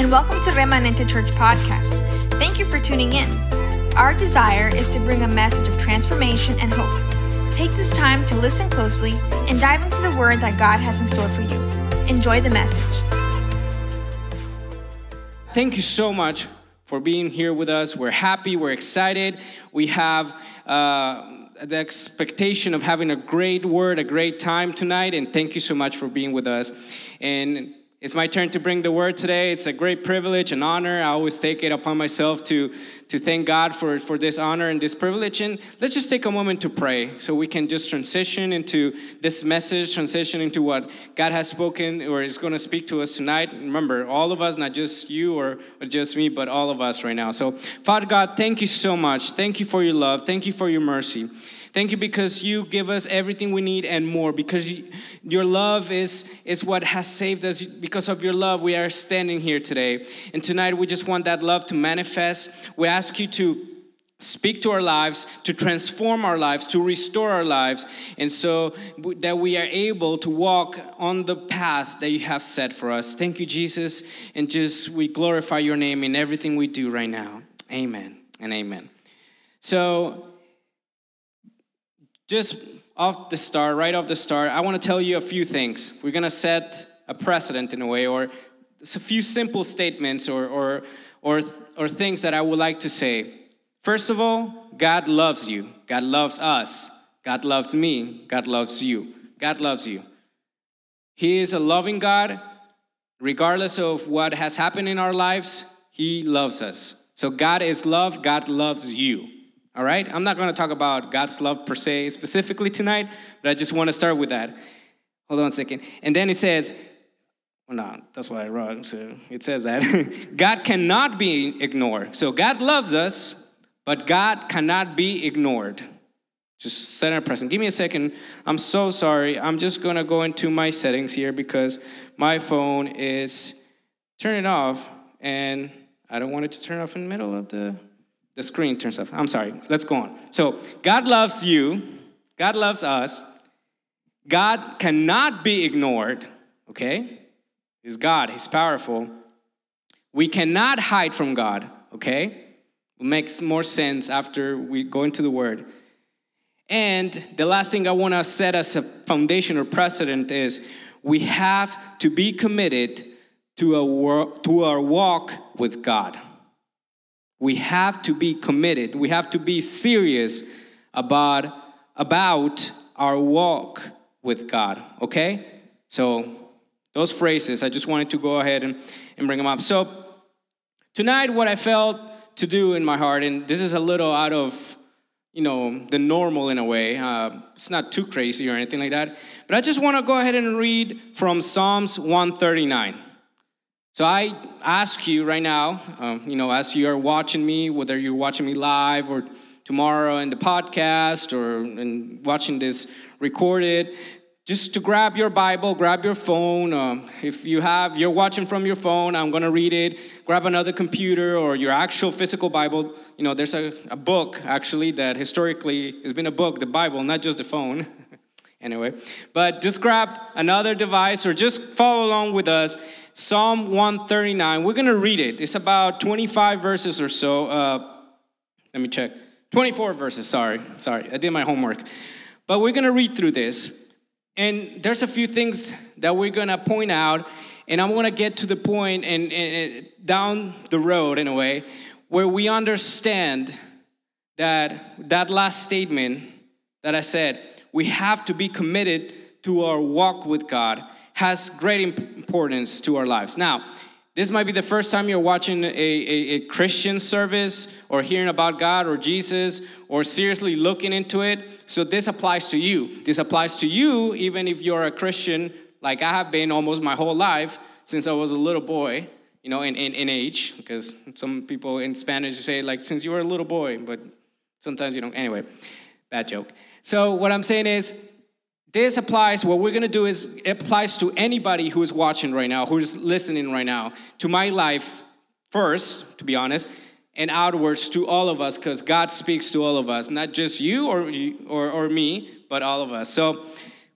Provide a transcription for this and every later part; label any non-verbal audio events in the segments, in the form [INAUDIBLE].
and welcome to Remanente Church Podcast. Thank you for tuning in. Our desire is to bring a message of transformation and hope. Take this time to listen closely and dive into the word that God has in store for you. Enjoy the message. Thank you so much for being here with us. We're happy, we're excited. We have uh, the expectation of having a great word, a great time tonight, and thank you so much for being with us. And it's my turn to bring the word today. It's a great privilege and honor. I always take it upon myself to, to thank God for, for this honor and this privilege. And let's just take a moment to pray so we can just transition into this message, transition into what God has spoken or is going to speak to us tonight. Remember, all of us, not just you or, or just me, but all of us right now. So, Father God, thank you so much. Thank you for your love. Thank you for your mercy. Thank you because you give us everything we need and more. Because your love is, is what has saved us. Because of your love, we are standing here today. And tonight, we just want that love to manifest. We ask you to speak to our lives, to transform our lives, to restore our lives, and so that we are able to walk on the path that you have set for us. Thank you, Jesus, and just we glorify your name in everything we do right now. Amen and amen. So, just off the start, right off the start, I want to tell you a few things. We're going to set a precedent in a way, or a few simple statements or, or, or, or things that I would like to say. First of all, God loves you. God loves us. God loves me. God loves you. God loves you. He is a loving God. Regardless of what has happened in our lives, He loves us. So God is love. God loves you. All right? I'm not going to talk about God's love per se specifically tonight, but I just want to start with that. Hold on a second. And then it says, well, no, that's what I wrote. So it says that [LAUGHS] God cannot be ignored. So God loves us, but God cannot be ignored. Just set a present. Give me a second. I'm so sorry. I'm just going to go into my settings here because my phone is turning off and I don't want it to turn off in the middle of the the screen turns off. I'm sorry. Let's go on. So, God loves you. God loves us. God cannot be ignored, okay? He's God, He's powerful. We cannot hide from God, okay? It makes more sense after we go into the Word. And the last thing I want to set as a foundation or precedent is we have to be committed to, a, to our walk with God. We have to be committed. We have to be serious about, about our walk with God, okay? So, those phrases, I just wanted to go ahead and, and bring them up. So, tonight, what I felt to do in my heart, and this is a little out of you know the normal in a way uh, it's not too crazy or anything like that but i just want to go ahead and read from psalms 139 so I ask you right now, um, you know, as you are watching me, whether you're watching me live or tomorrow in the podcast or in watching this recorded, just to grab your Bible, grab your phone. Um, if you have, you're watching from your phone, I'm going to read it. Grab another computer or your actual physical Bible. You know, there's a, a book actually that historically has been a book, the Bible, not just the phone. [LAUGHS] anyway, but just grab another device or just follow along with us Psalm 139. We're going to read it. It's about 25 verses or so. Uh, let me check. 24 verses, sorry. Sorry, I did my homework. But we're going to read through this. And there's a few things that we're going to point out. And I'm going to get to the point and, and down the road, in a way, where we understand that that last statement that I said, we have to be committed to our walk with God has great importance to our lives. Now, this might be the first time you're watching a, a, a, Christian service or hearing about God or Jesus or seriously looking into it. So, this applies to you. This applies to you even if you're a Christian, like I have been almost my whole life since I was a little boy, you know, in, in, in age, because some people in Spanish say, like, since you were a little boy, but sometimes you don't. Anyway, bad joke. So, what I'm saying is, this applies, what we're gonna do is, it applies to anybody who is watching right now, who's listening right now, to my life first, to be honest, and outwards to all of us, because God speaks to all of us, not just you or, or, or me, but all of us. So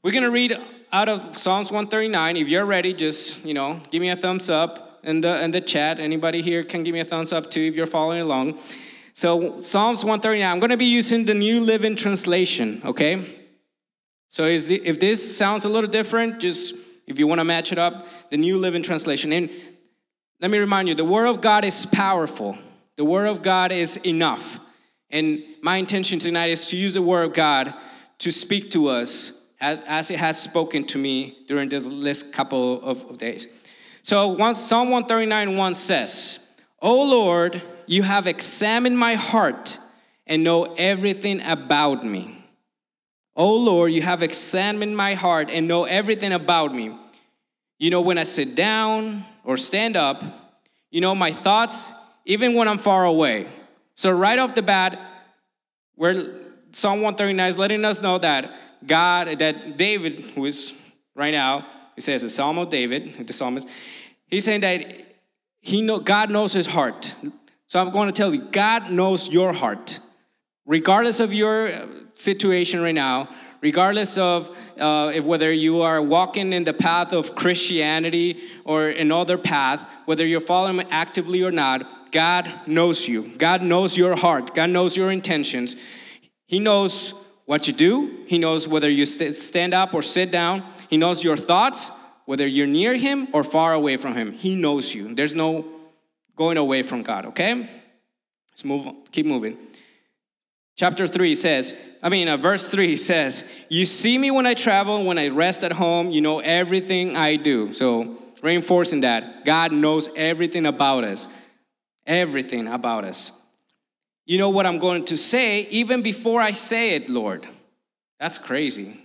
we're gonna read out of Psalms 139. If you're ready, just, you know, give me a thumbs up in the, in the chat. Anybody here can give me a thumbs up too if you're following along. So, Psalms 139, I'm going to be using the New Living Translation, okay? So, is the, if this sounds a little different, just if you want to match it up, the New Living Translation. And let me remind you the Word of God is powerful, the Word of God is enough. And my intention tonight is to use the Word of God to speak to us as, as it has spoken to me during this last couple of, of days. So once Psalm 139 1 says, O Lord, you have examined my heart and know everything about me. O Lord, you have examined my heart and know everything about me. You know when I sit down or stand up, you know my thoughts, even when I'm far away. So, right off the bat, where Psalm 139 is letting us know that God, that David, who is right now, he says the Psalm of David, the psalmist, he's saying that he know, God knows his heart. So I'm going to tell you, God knows your heart. Regardless of your situation right now, regardless of uh, if whether you are walking in the path of Christianity or another path, whether you're following actively or not, God knows you. God knows your heart. God knows your intentions. He knows what you do. He knows whether you st- stand up or sit down. He knows your thoughts, whether you're near Him or far away from Him. He knows you. There's no going away from God, okay? Let's move on. Keep moving. Chapter 3 says, I mean, uh, verse 3 says, You see me when I travel, when I rest at home, you know everything I do. So, reinforcing that, God knows everything about us. Everything about us. You know what I'm going to say even before I say it, Lord. That's crazy.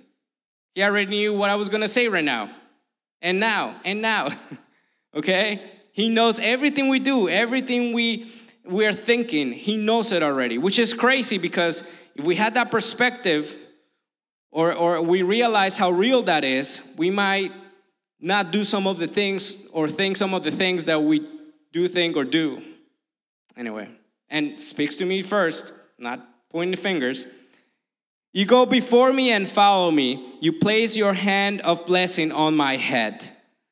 He already knew what I was going to say right now. And now, and now. [LAUGHS] okay? He knows everything we do, everything we we're thinking. He knows it already, which is crazy because if we had that perspective or, or we realize how real that is, we might not do some of the things or think some of the things that we do think or do. Anyway and speaks to me first, not pointing fingers. You go before me and follow me. You place your hand of blessing on my head.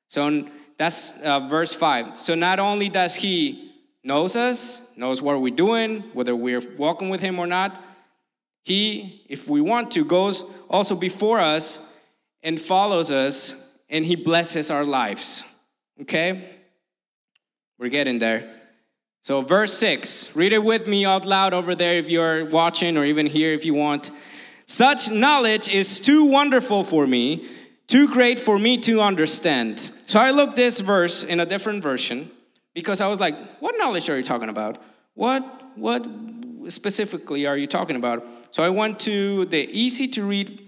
So that's uh, verse 5. So not only does he knows us, knows what we're doing, whether we're walking with him or not, he, if we want to, goes also before us and follows us and he blesses our lives. Okay? We're getting there. So, verse 6, read it with me out loud over there if you're watching or even here if you want. Such knowledge is too wonderful for me, too great for me to understand. So, I looked this verse in a different version because I was like, what knowledge are you talking about? What, what specifically are you talking about? So, I went to the easy to read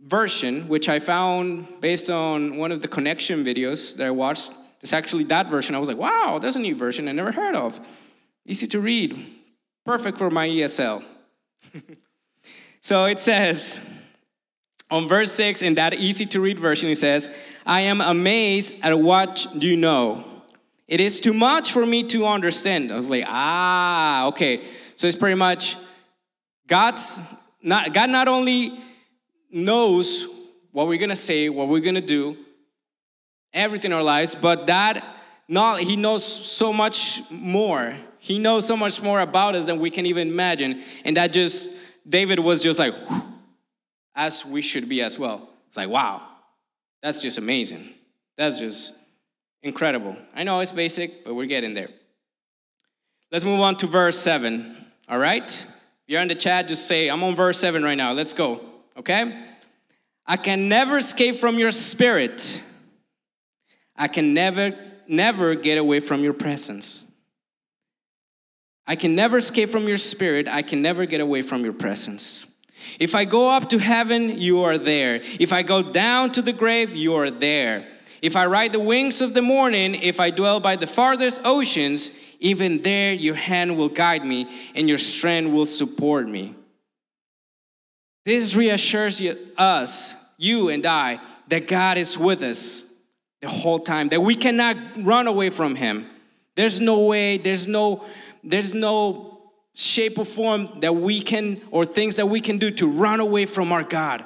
version, which I found based on one of the connection videos that I watched it's actually that version. I was like, wow, there's a new version I never heard of. Easy to read. Perfect for my ESL. [LAUGHS] so it says, on verse 6, in that easy to read version, it says, I am amazed at what you know. It is too much for me to understand. I was like, ah, okay. So it's pretty much God's not God not only knows what we're gonna say, what we're gonna do, everything in our lives, but that not he knows so much more. He knows so much more about us than we can even imagine. And that just David was just like as we should be as well. It's like, wow, that's just amazing. That's just incredible. I know it's basic, but we're getting there. Let's move on to verse 7. All right? If you're in the chat, just say, I'm on verse 7 right now. Let's go. Okay? I can never escape from your spirit. I can never, never get away from your presence. I can never escape from your spirit. I can never get away from your presence. If I go up to heaven, you are there. If I go down to the grave, you are there. If I ride the wings of the morning, if I dwell by the farthest oceans, even there your hand will guide me and your strength will support me. This reassures you, us, you and I, that God is with us the whole time, that we cannot run away from him. There's no way, there's no, there's no shape or form that we can, or things that we can do to run away from our God.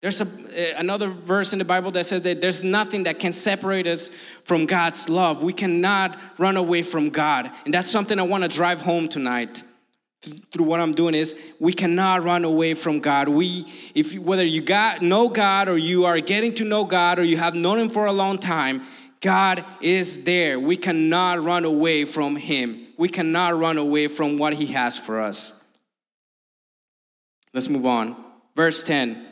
There's a, uh, another verse in the Bible that says that there's nothing that can separate us from God's love. We cannot run away from God. And that's something I want to drive home tonight through what I'm doing is we cannot run away from God. We, if whether you got know God or you are getting to know God or you have known Him for a long time, God is there. We cannot run away from Him. We cannot run away from what He has for us. Let's move on. Verse 10.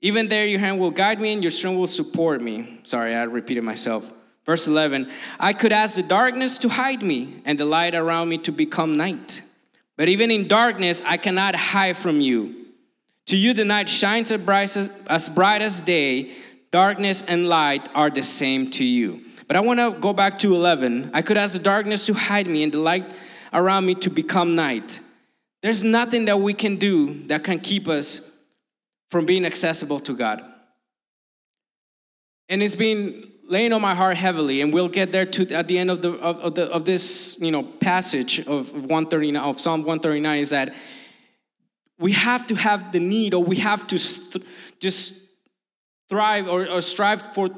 Even there, your hand will guide me and your strength will support me. Sorry, I repeated myself. Verse 11 I could ask the darkness to hide me and the light around me to become night. But even in darkness, I cannot hide from you. To you, the night shines as bright as, as, bright as day. Darkness and light are the same to you. But I want to go back to 11. I could ask the darkness to hide me and the light around me to become night. There's nothing that we can do that can keep us from being accessible to God. And it's been laying on my heart heavily, and we'll get there to at the end of the of, of the of this you know passage of 139 of Psalm 139 is that we have to have the need, or we have to st- just thrive or, or strive for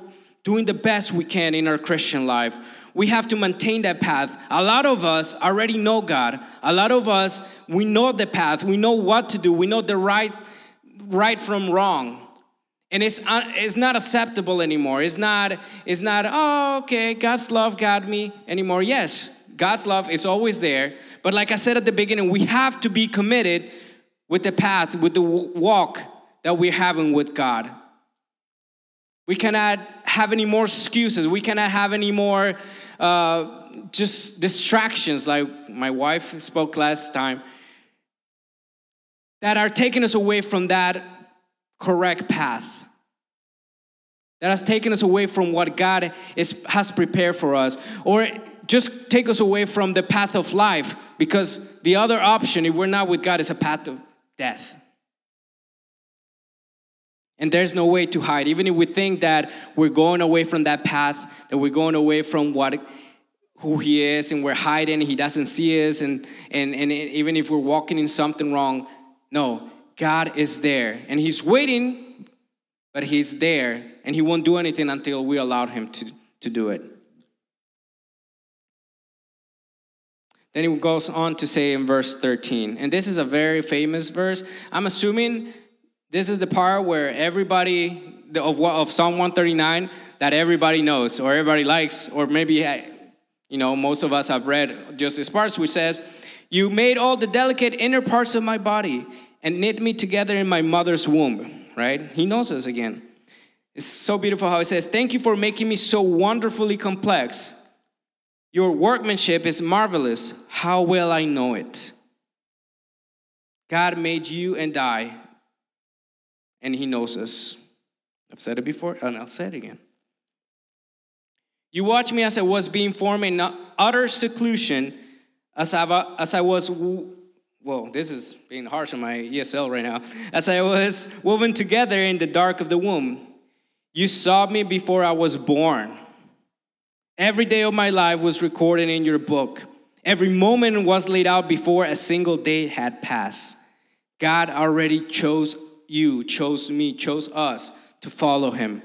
doing the best we can in our Christian life. We have to maintain that path. A lot of us already know God. A lot of us we know the path. We know what to do. We know the right right from wrong and it's uh, it's not acceptable anymore it's not it's not oh okay god's love got me anymore yes god's love is always there but like i said at the beginning we have to be committed with the path with the walk that we're having with god we cannot have any more excuses. We cannot have any more uh, just distractions. Like my wife spoke last time that are taking us away from that correct path. That has taken us away from what God is, has prepared for us, or just take us away from the path of life, because the other option, if we're not with God, is a path of death. And there's no way to hide. Even if we think that we're going away from that path, that we're going away from what who he is and we're hiding, he doesn't see us, and, and, and even if we're walking in something wrong, no, God is there. And he's waiting, but he's there and he won't do anything until we allow him to, to do it. Then he goes on to say in verse 13, and this is a very famous verse. I'm assuming this is the part where everybody of, of Psalm 139 that everybody knows or everybody likes, or maybe eh, you know most of us have read just this part, which says, "You made all the delicate inner parts of my body and knit me together in my mother's womb." Right? He knows us again. It's so beautiful how it says, Thank you for making me so wonderfully complex. Your workmanship is marvelous. How well I know it. God made you and I, and He knows us. I've said it before, and I'll say it again. You watched me as I was being formed in utter seclusion, as I, as I was, whoa, this is being harsh on my ESL right now, as I was woven together in the dark of the womb. You saw me before I was born. Every day of my life was recorded in your book. Every moment was laid out before a single day had passed. God already chose you, chose me, chose us to follow him.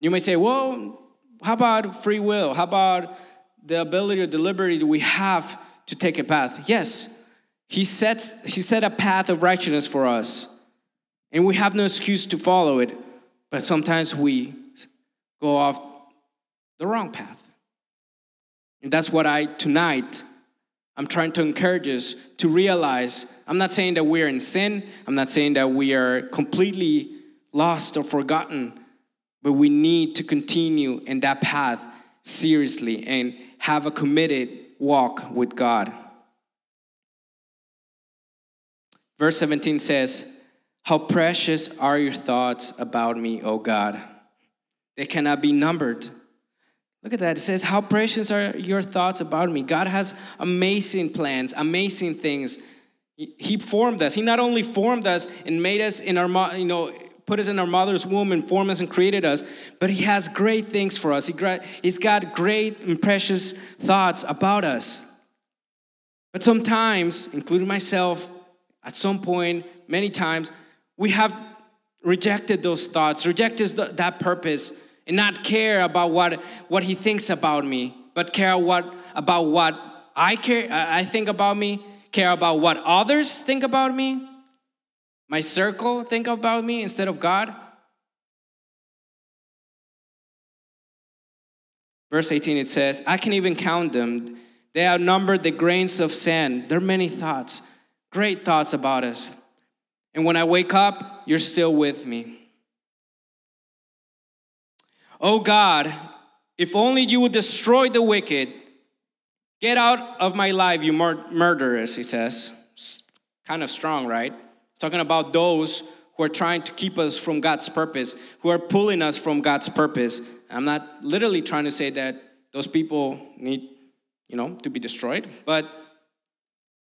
You may say, well, how about free will? How about the ability or the liberty that we have to take a path? Yes, he sets he set a path of righteousness for us. And we have no excuse to follow it. But sometimes we go off the wrong path. And that's what I, tonight, I'm trying to encourage us to realize. I'm not saying that we're in sin, I'm not saying that we are completely lost or forgotten, but we need to continue in that path seriously and have a committed walk with God. Verse 17 says, how precious are your thoughts about me, O God? They cannot be numbered. Look at that. It says, How precious are your thoughts about me? God has amazing plans, amazing things. He formed us. He not only formed us and made us in our, you know, put us in our mother's womb and formed us and created us, but He has great things for us. He, he's got great and precious thoughts about us. But sometimes, including myself, at some point, many times, we have rejected those thoughts, rejected that purpose, and not care about what, what he thinks about me, but care what, about what I care I think about me, care about what others think about me, my circle think about me instead of God. Verse 18 it says, I can even count them. They outnumber the grains of sand. There are many thoughts, great thoughts about us. And when I wake up, you're still with me. Oh God, if only you would destroy the wicked. Get out of my life, you mur- murderers, he says. kind of strong, right? Talking about those who are trying to keep us from God's purpose, who are pulling us from God's purpose. I'm not literally trying to say that those people need, you know, to be destroyed, but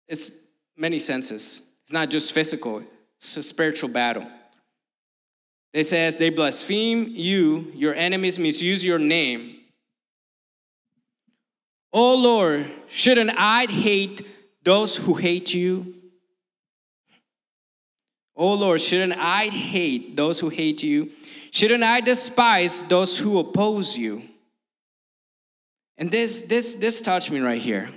it's many senses. It's not just physical, it's a spiritual battle. It says, They blaspheme you, your enemies misuse your name. Oh Lord, shouldn't I hate those who hate you? Oh Lord, shouldn't I hate those who hate you? Shouldn't I despise those who oppose you? And this this this touched me right here.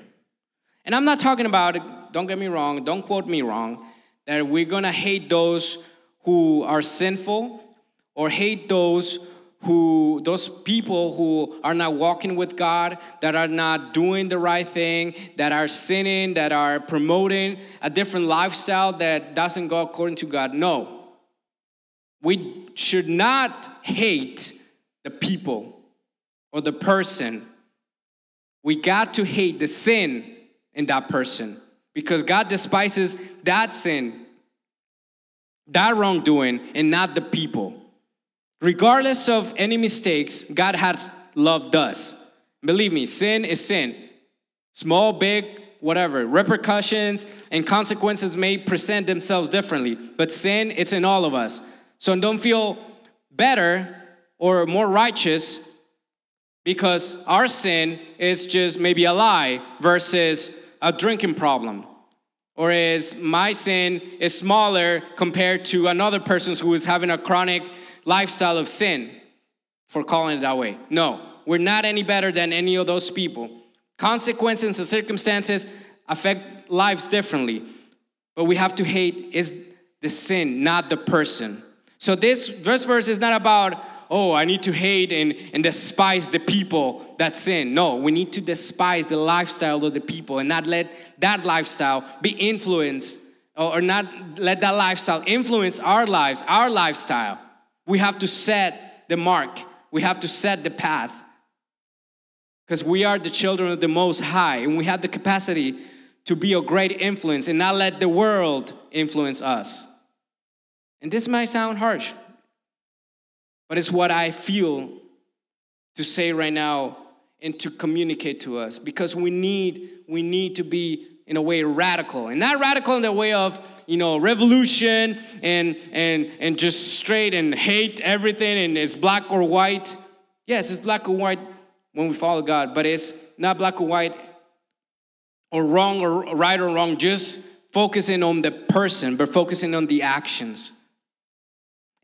And I'm not talking about don't get me wrong, don't quote me wrong, that we're gonna hate those who are sinful or hate those who those people who are not walking with God, that are not doing the right thing, that are sinning, that are promoting a different lifestyle that doesn't go according to God. No. We should not hate the people or the person. We got to hate the sin in that person because God despises that sin, that wrongdoing, and not the people. Regardless of any mistakes, God has loved us. Believe me, sin is sin. Small, big, whatever. Repercussions and consequences may present themselves differently, but sin, it's in all of us. So don't feel better or more righteous because our sin is just maybe a lie versus a drinking problem. Or is my sin is smaller compared to another person who is having a chronic lifestyle of sin for calling it that way. No, we're not any better than any of those people. Consequences and circumstances affect lives differently, but we have to hate is the sin, not the person. So this, this verse is not about, oh, I need to hate and, and despise the people that sin. No, we need to despise the lifestyle of the people and not let that lifestyle be influenced or not let that lifestyle influence our lives, our lifestyle. We have to set the mark, we have to set the path. Because we are the children of the Most High, and we have the capacity to be a great influence and not let the world influence us. And this might sound harsh, but it's what I feel to say right now and to communicate to us because we need we need to be in a way radical. And not radical in the way of you know revolution and and and just straight and hate everything and it's black or white. Yes it's black or white when we follow god but it's not black or white or wrong or right or wrong just focusing on the person but focusing on the actions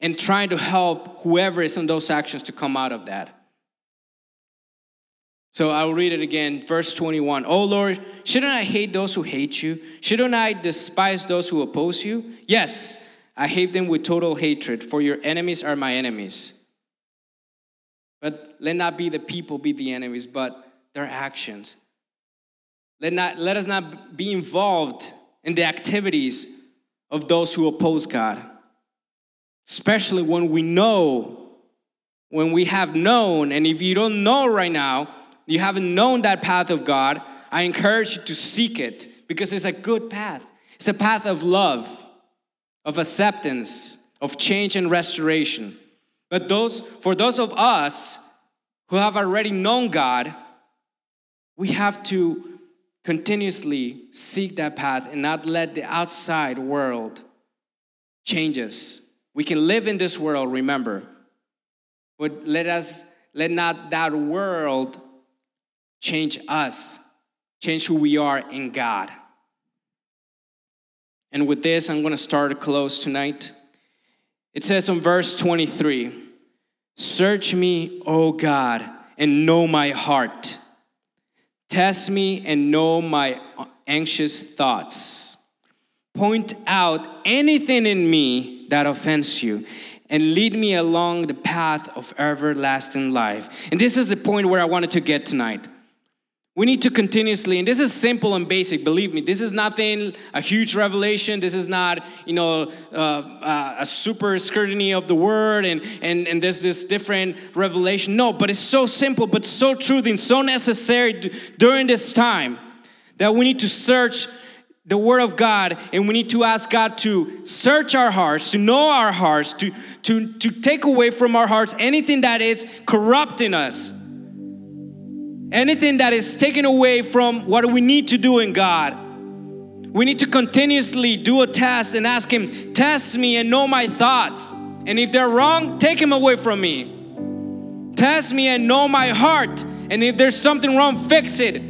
and trying to help whoever is in those actions to come out of that so I'll read it again, verse 21. Oh Lord, shouldn't I hate those who hate you? Shouldn't I despise those who oppose you? Yes, I hate them with total hatred, for your enemies are my enemies. But let not be the people be the enemies, but their actions. Let, not, let us not be involved in the activities of those who oppose God, especially when we know, when we have known, and if you don't know right now, you haven't known that path of God, I encourage you to seek it because it's a good path. It's a path of love, of acceptance, of change and restoration. But those for those of us who have already known God, we have to continuously seek that path and not let the outside world change us. We can live in this world, remember, but let us let not that world change us, change who we are in God. And with this, I'm going to start a close tonight. It says in verse 23 Search me, O God, and know my heart. Test me and know my anxious thoughts. Point out anything in me that offends you and lead me along the path of everlasting life. And this is the point where I wanted to get tonight. We need to continuously, and this is simple and basic, believe me, this is nothing, a huge revelation. This is not, you know, uh, uh, a super scrutiny of the word and, and, and there's this different revelation. No, but it's so simple, but so true and so necessary during this time that we need to search the Word of God and we need to ask God to search our hearts, to know our hearts, to, to, to take away from our hearts anything that is corrupting us anything that is taken away from what we need to do in God. We need to continuously do a test and ask Him, Test me and know my thoughts. And if they're wrong, take them away from me. Test me and know my heart. And if there's something wrong, fix it.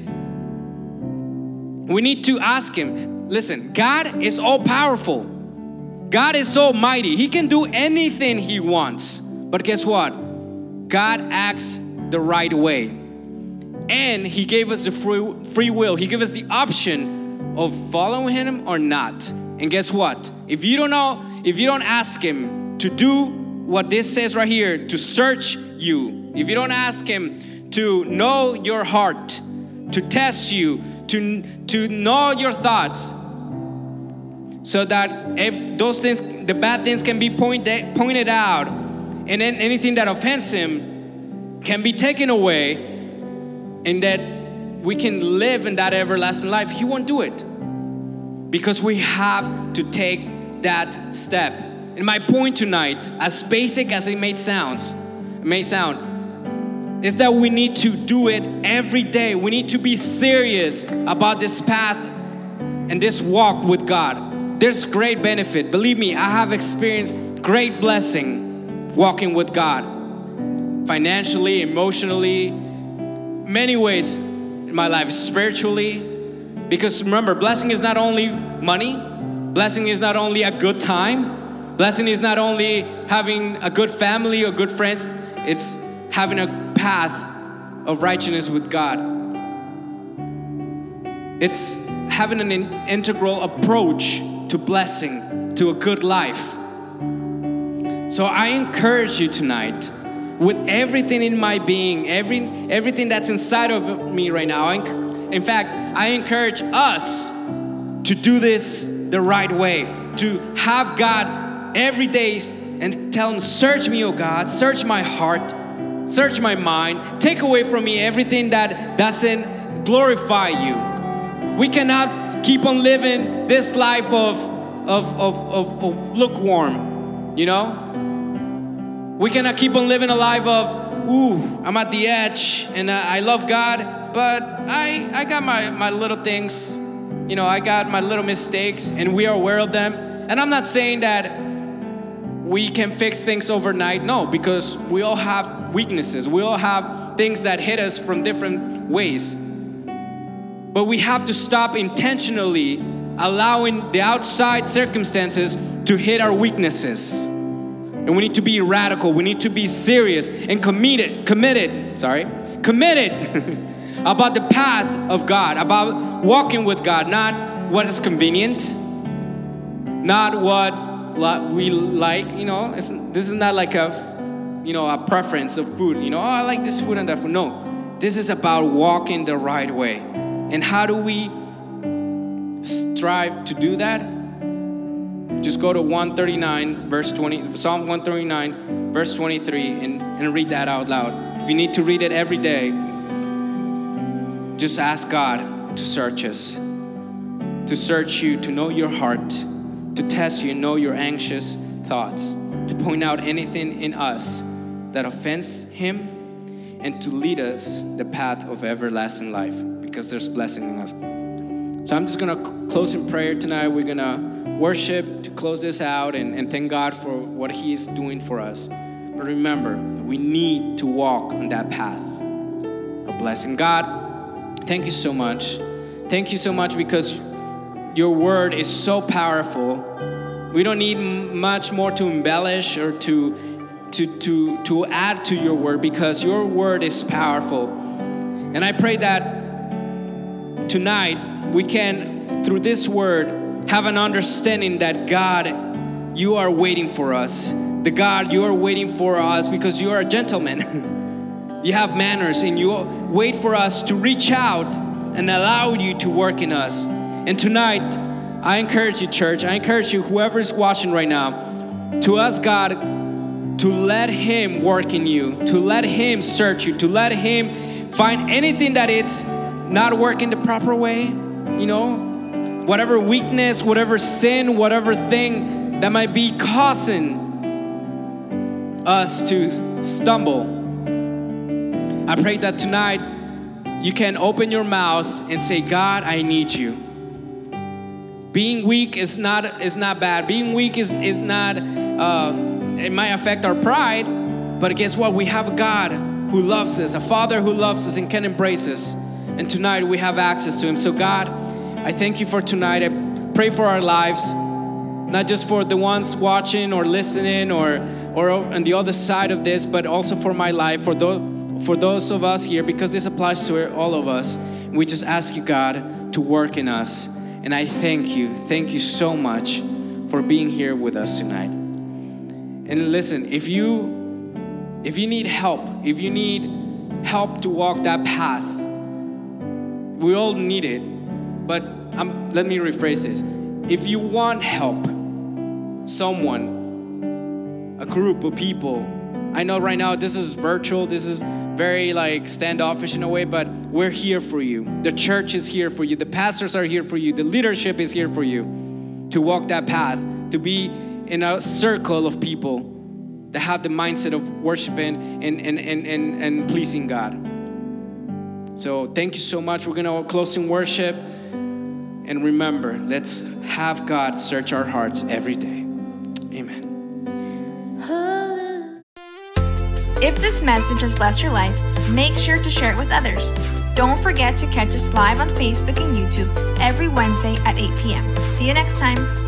We need to ask Him. Listen, God is all powerful. God is so mighty. He can do anything He wants. But guess what? God acts the right way and he gave us the free, free will. He gave us the option of following him or not. And guess what? If you don't know if you don't ask him to do what this says right here to search you if you don't ask him to know your heart to test you to to know your thoughts so that if those things the bad things can be pointed pointed out and then anything that offends him can be taken away and that we can live in that everlasting life, He won't do it. Because we have to take that step. And my point tonight, as basic as it may sound, it may sound, is that we need to do it every day. We need to be serious about this path and this walk with God. There's great benefit. Believe me, I have experienced great blessing walking with God. Financially, emotionally, many ways in my life, spiritually. Because remember, blessing is not only money, blessing is not only a good time, blessing is not only having a good family or good friends, it's having a path of righteousness with God. It's having an in- integral approach to blessing, to a good life. So I encourage you tonight with everything in my being, every, everything that's inside of me right now. In fact, I encourage us to do this the right way, to have God every day and tell Him, Search me, oh God, search my heart, search my mind, take away from me everything that doesn't glorify you. We cannot keep on living this life of, of, of, of, of lukewarm, you know? We cannot keep on living a life of, ooh, I'm at the edge and I love God, but I, I got my, my little things. You know, I got my little mistakes and we are aware of them. And I'm not saying that we can fix things overnight. No, because we all have weaknesses. We all have things that hit us from different ways. But we have to stop intentionally allowing the outside circumstances to hit our weaknesses. And we need to be radical. We need to be serious and committed, committed, sorry, committed [LAUGHS] about the path of God, about walking with God, not what is convenient, not what we like, you know. this is not like a, you know, a preference of food, you know, oh, I like this food and that food. No, this is about walking the right way. And how do we strive to do that? Just go to 139 verse 20 psalm 139 verse 23 and, and read that out loud. If you need to read it every day. Just ask god to search us to search you to know your heart to test you know your anxious thoughts to point out anything in us that offends him and to lead us the path of everlasting life because there's blessing in us. So i'm just gonna close in prayer tonight. We're gonna worship to close this out and, and thank God for what He is doing for us. But remember, we need to walk on that path of blessing. God, thank you so much. Thank you so much because your word is so powerful We don't need much more to embellish or to, to, to, to add to your word because your word is powerful. And I pray that tonight we can, through this word, have an understanding that God, you are waiting for us. The God, you are waiting for us because you are a gentleman. [LAUGHS] you have manners and you wait for us to reach out and allow you to work in us. And tonight, I encourage you, church, I encourage you, whoever is watching right now, to ask God to let Him work in you, to let Him search you, to let Him find anything that it's not working the proper way, you know, whatever weakness, whatever sin, whatever thing that might be causing us to stumble. I pray that tonight you can open your mouth and say, God, I need you. Being weak is not is not bad. Being weak is is not. Uh, it might affect our pride, but guess what? We have a God who loves us, a Father who loves us and can embrace us. And tonight we have access to Him. So God, I thank you for tonight. I pray for our lives, not just for the ones watching or listening or or on the other side of this, but also for my life, for those for those of us here, because this applies to all of us. We just ask you, God, to work in us. And I thank you, thank you so much for being here with us tonight. And listen, if you if you need help, if you need help to walk that path, we all need it. But um, let me rephrase this. If you want help, someone, a group of people, I know right now this is virtual, this is very like standoffish in a way, but we're here for you. The church is here for you. The pastors are here for you. The leadership is here for you to walk that path, to be in a circle of people that have the mindset of worshiping and, and, and, and, and pleasing God. So thank you so much. We're going to close in worship. And remember, let's have God search our hearts every day. Amen. If this message has blessed your life, make sure to share it with others. Don't forget to catch us live on Facebook and YouTube every Wednesday at 8 p.m. See you next time.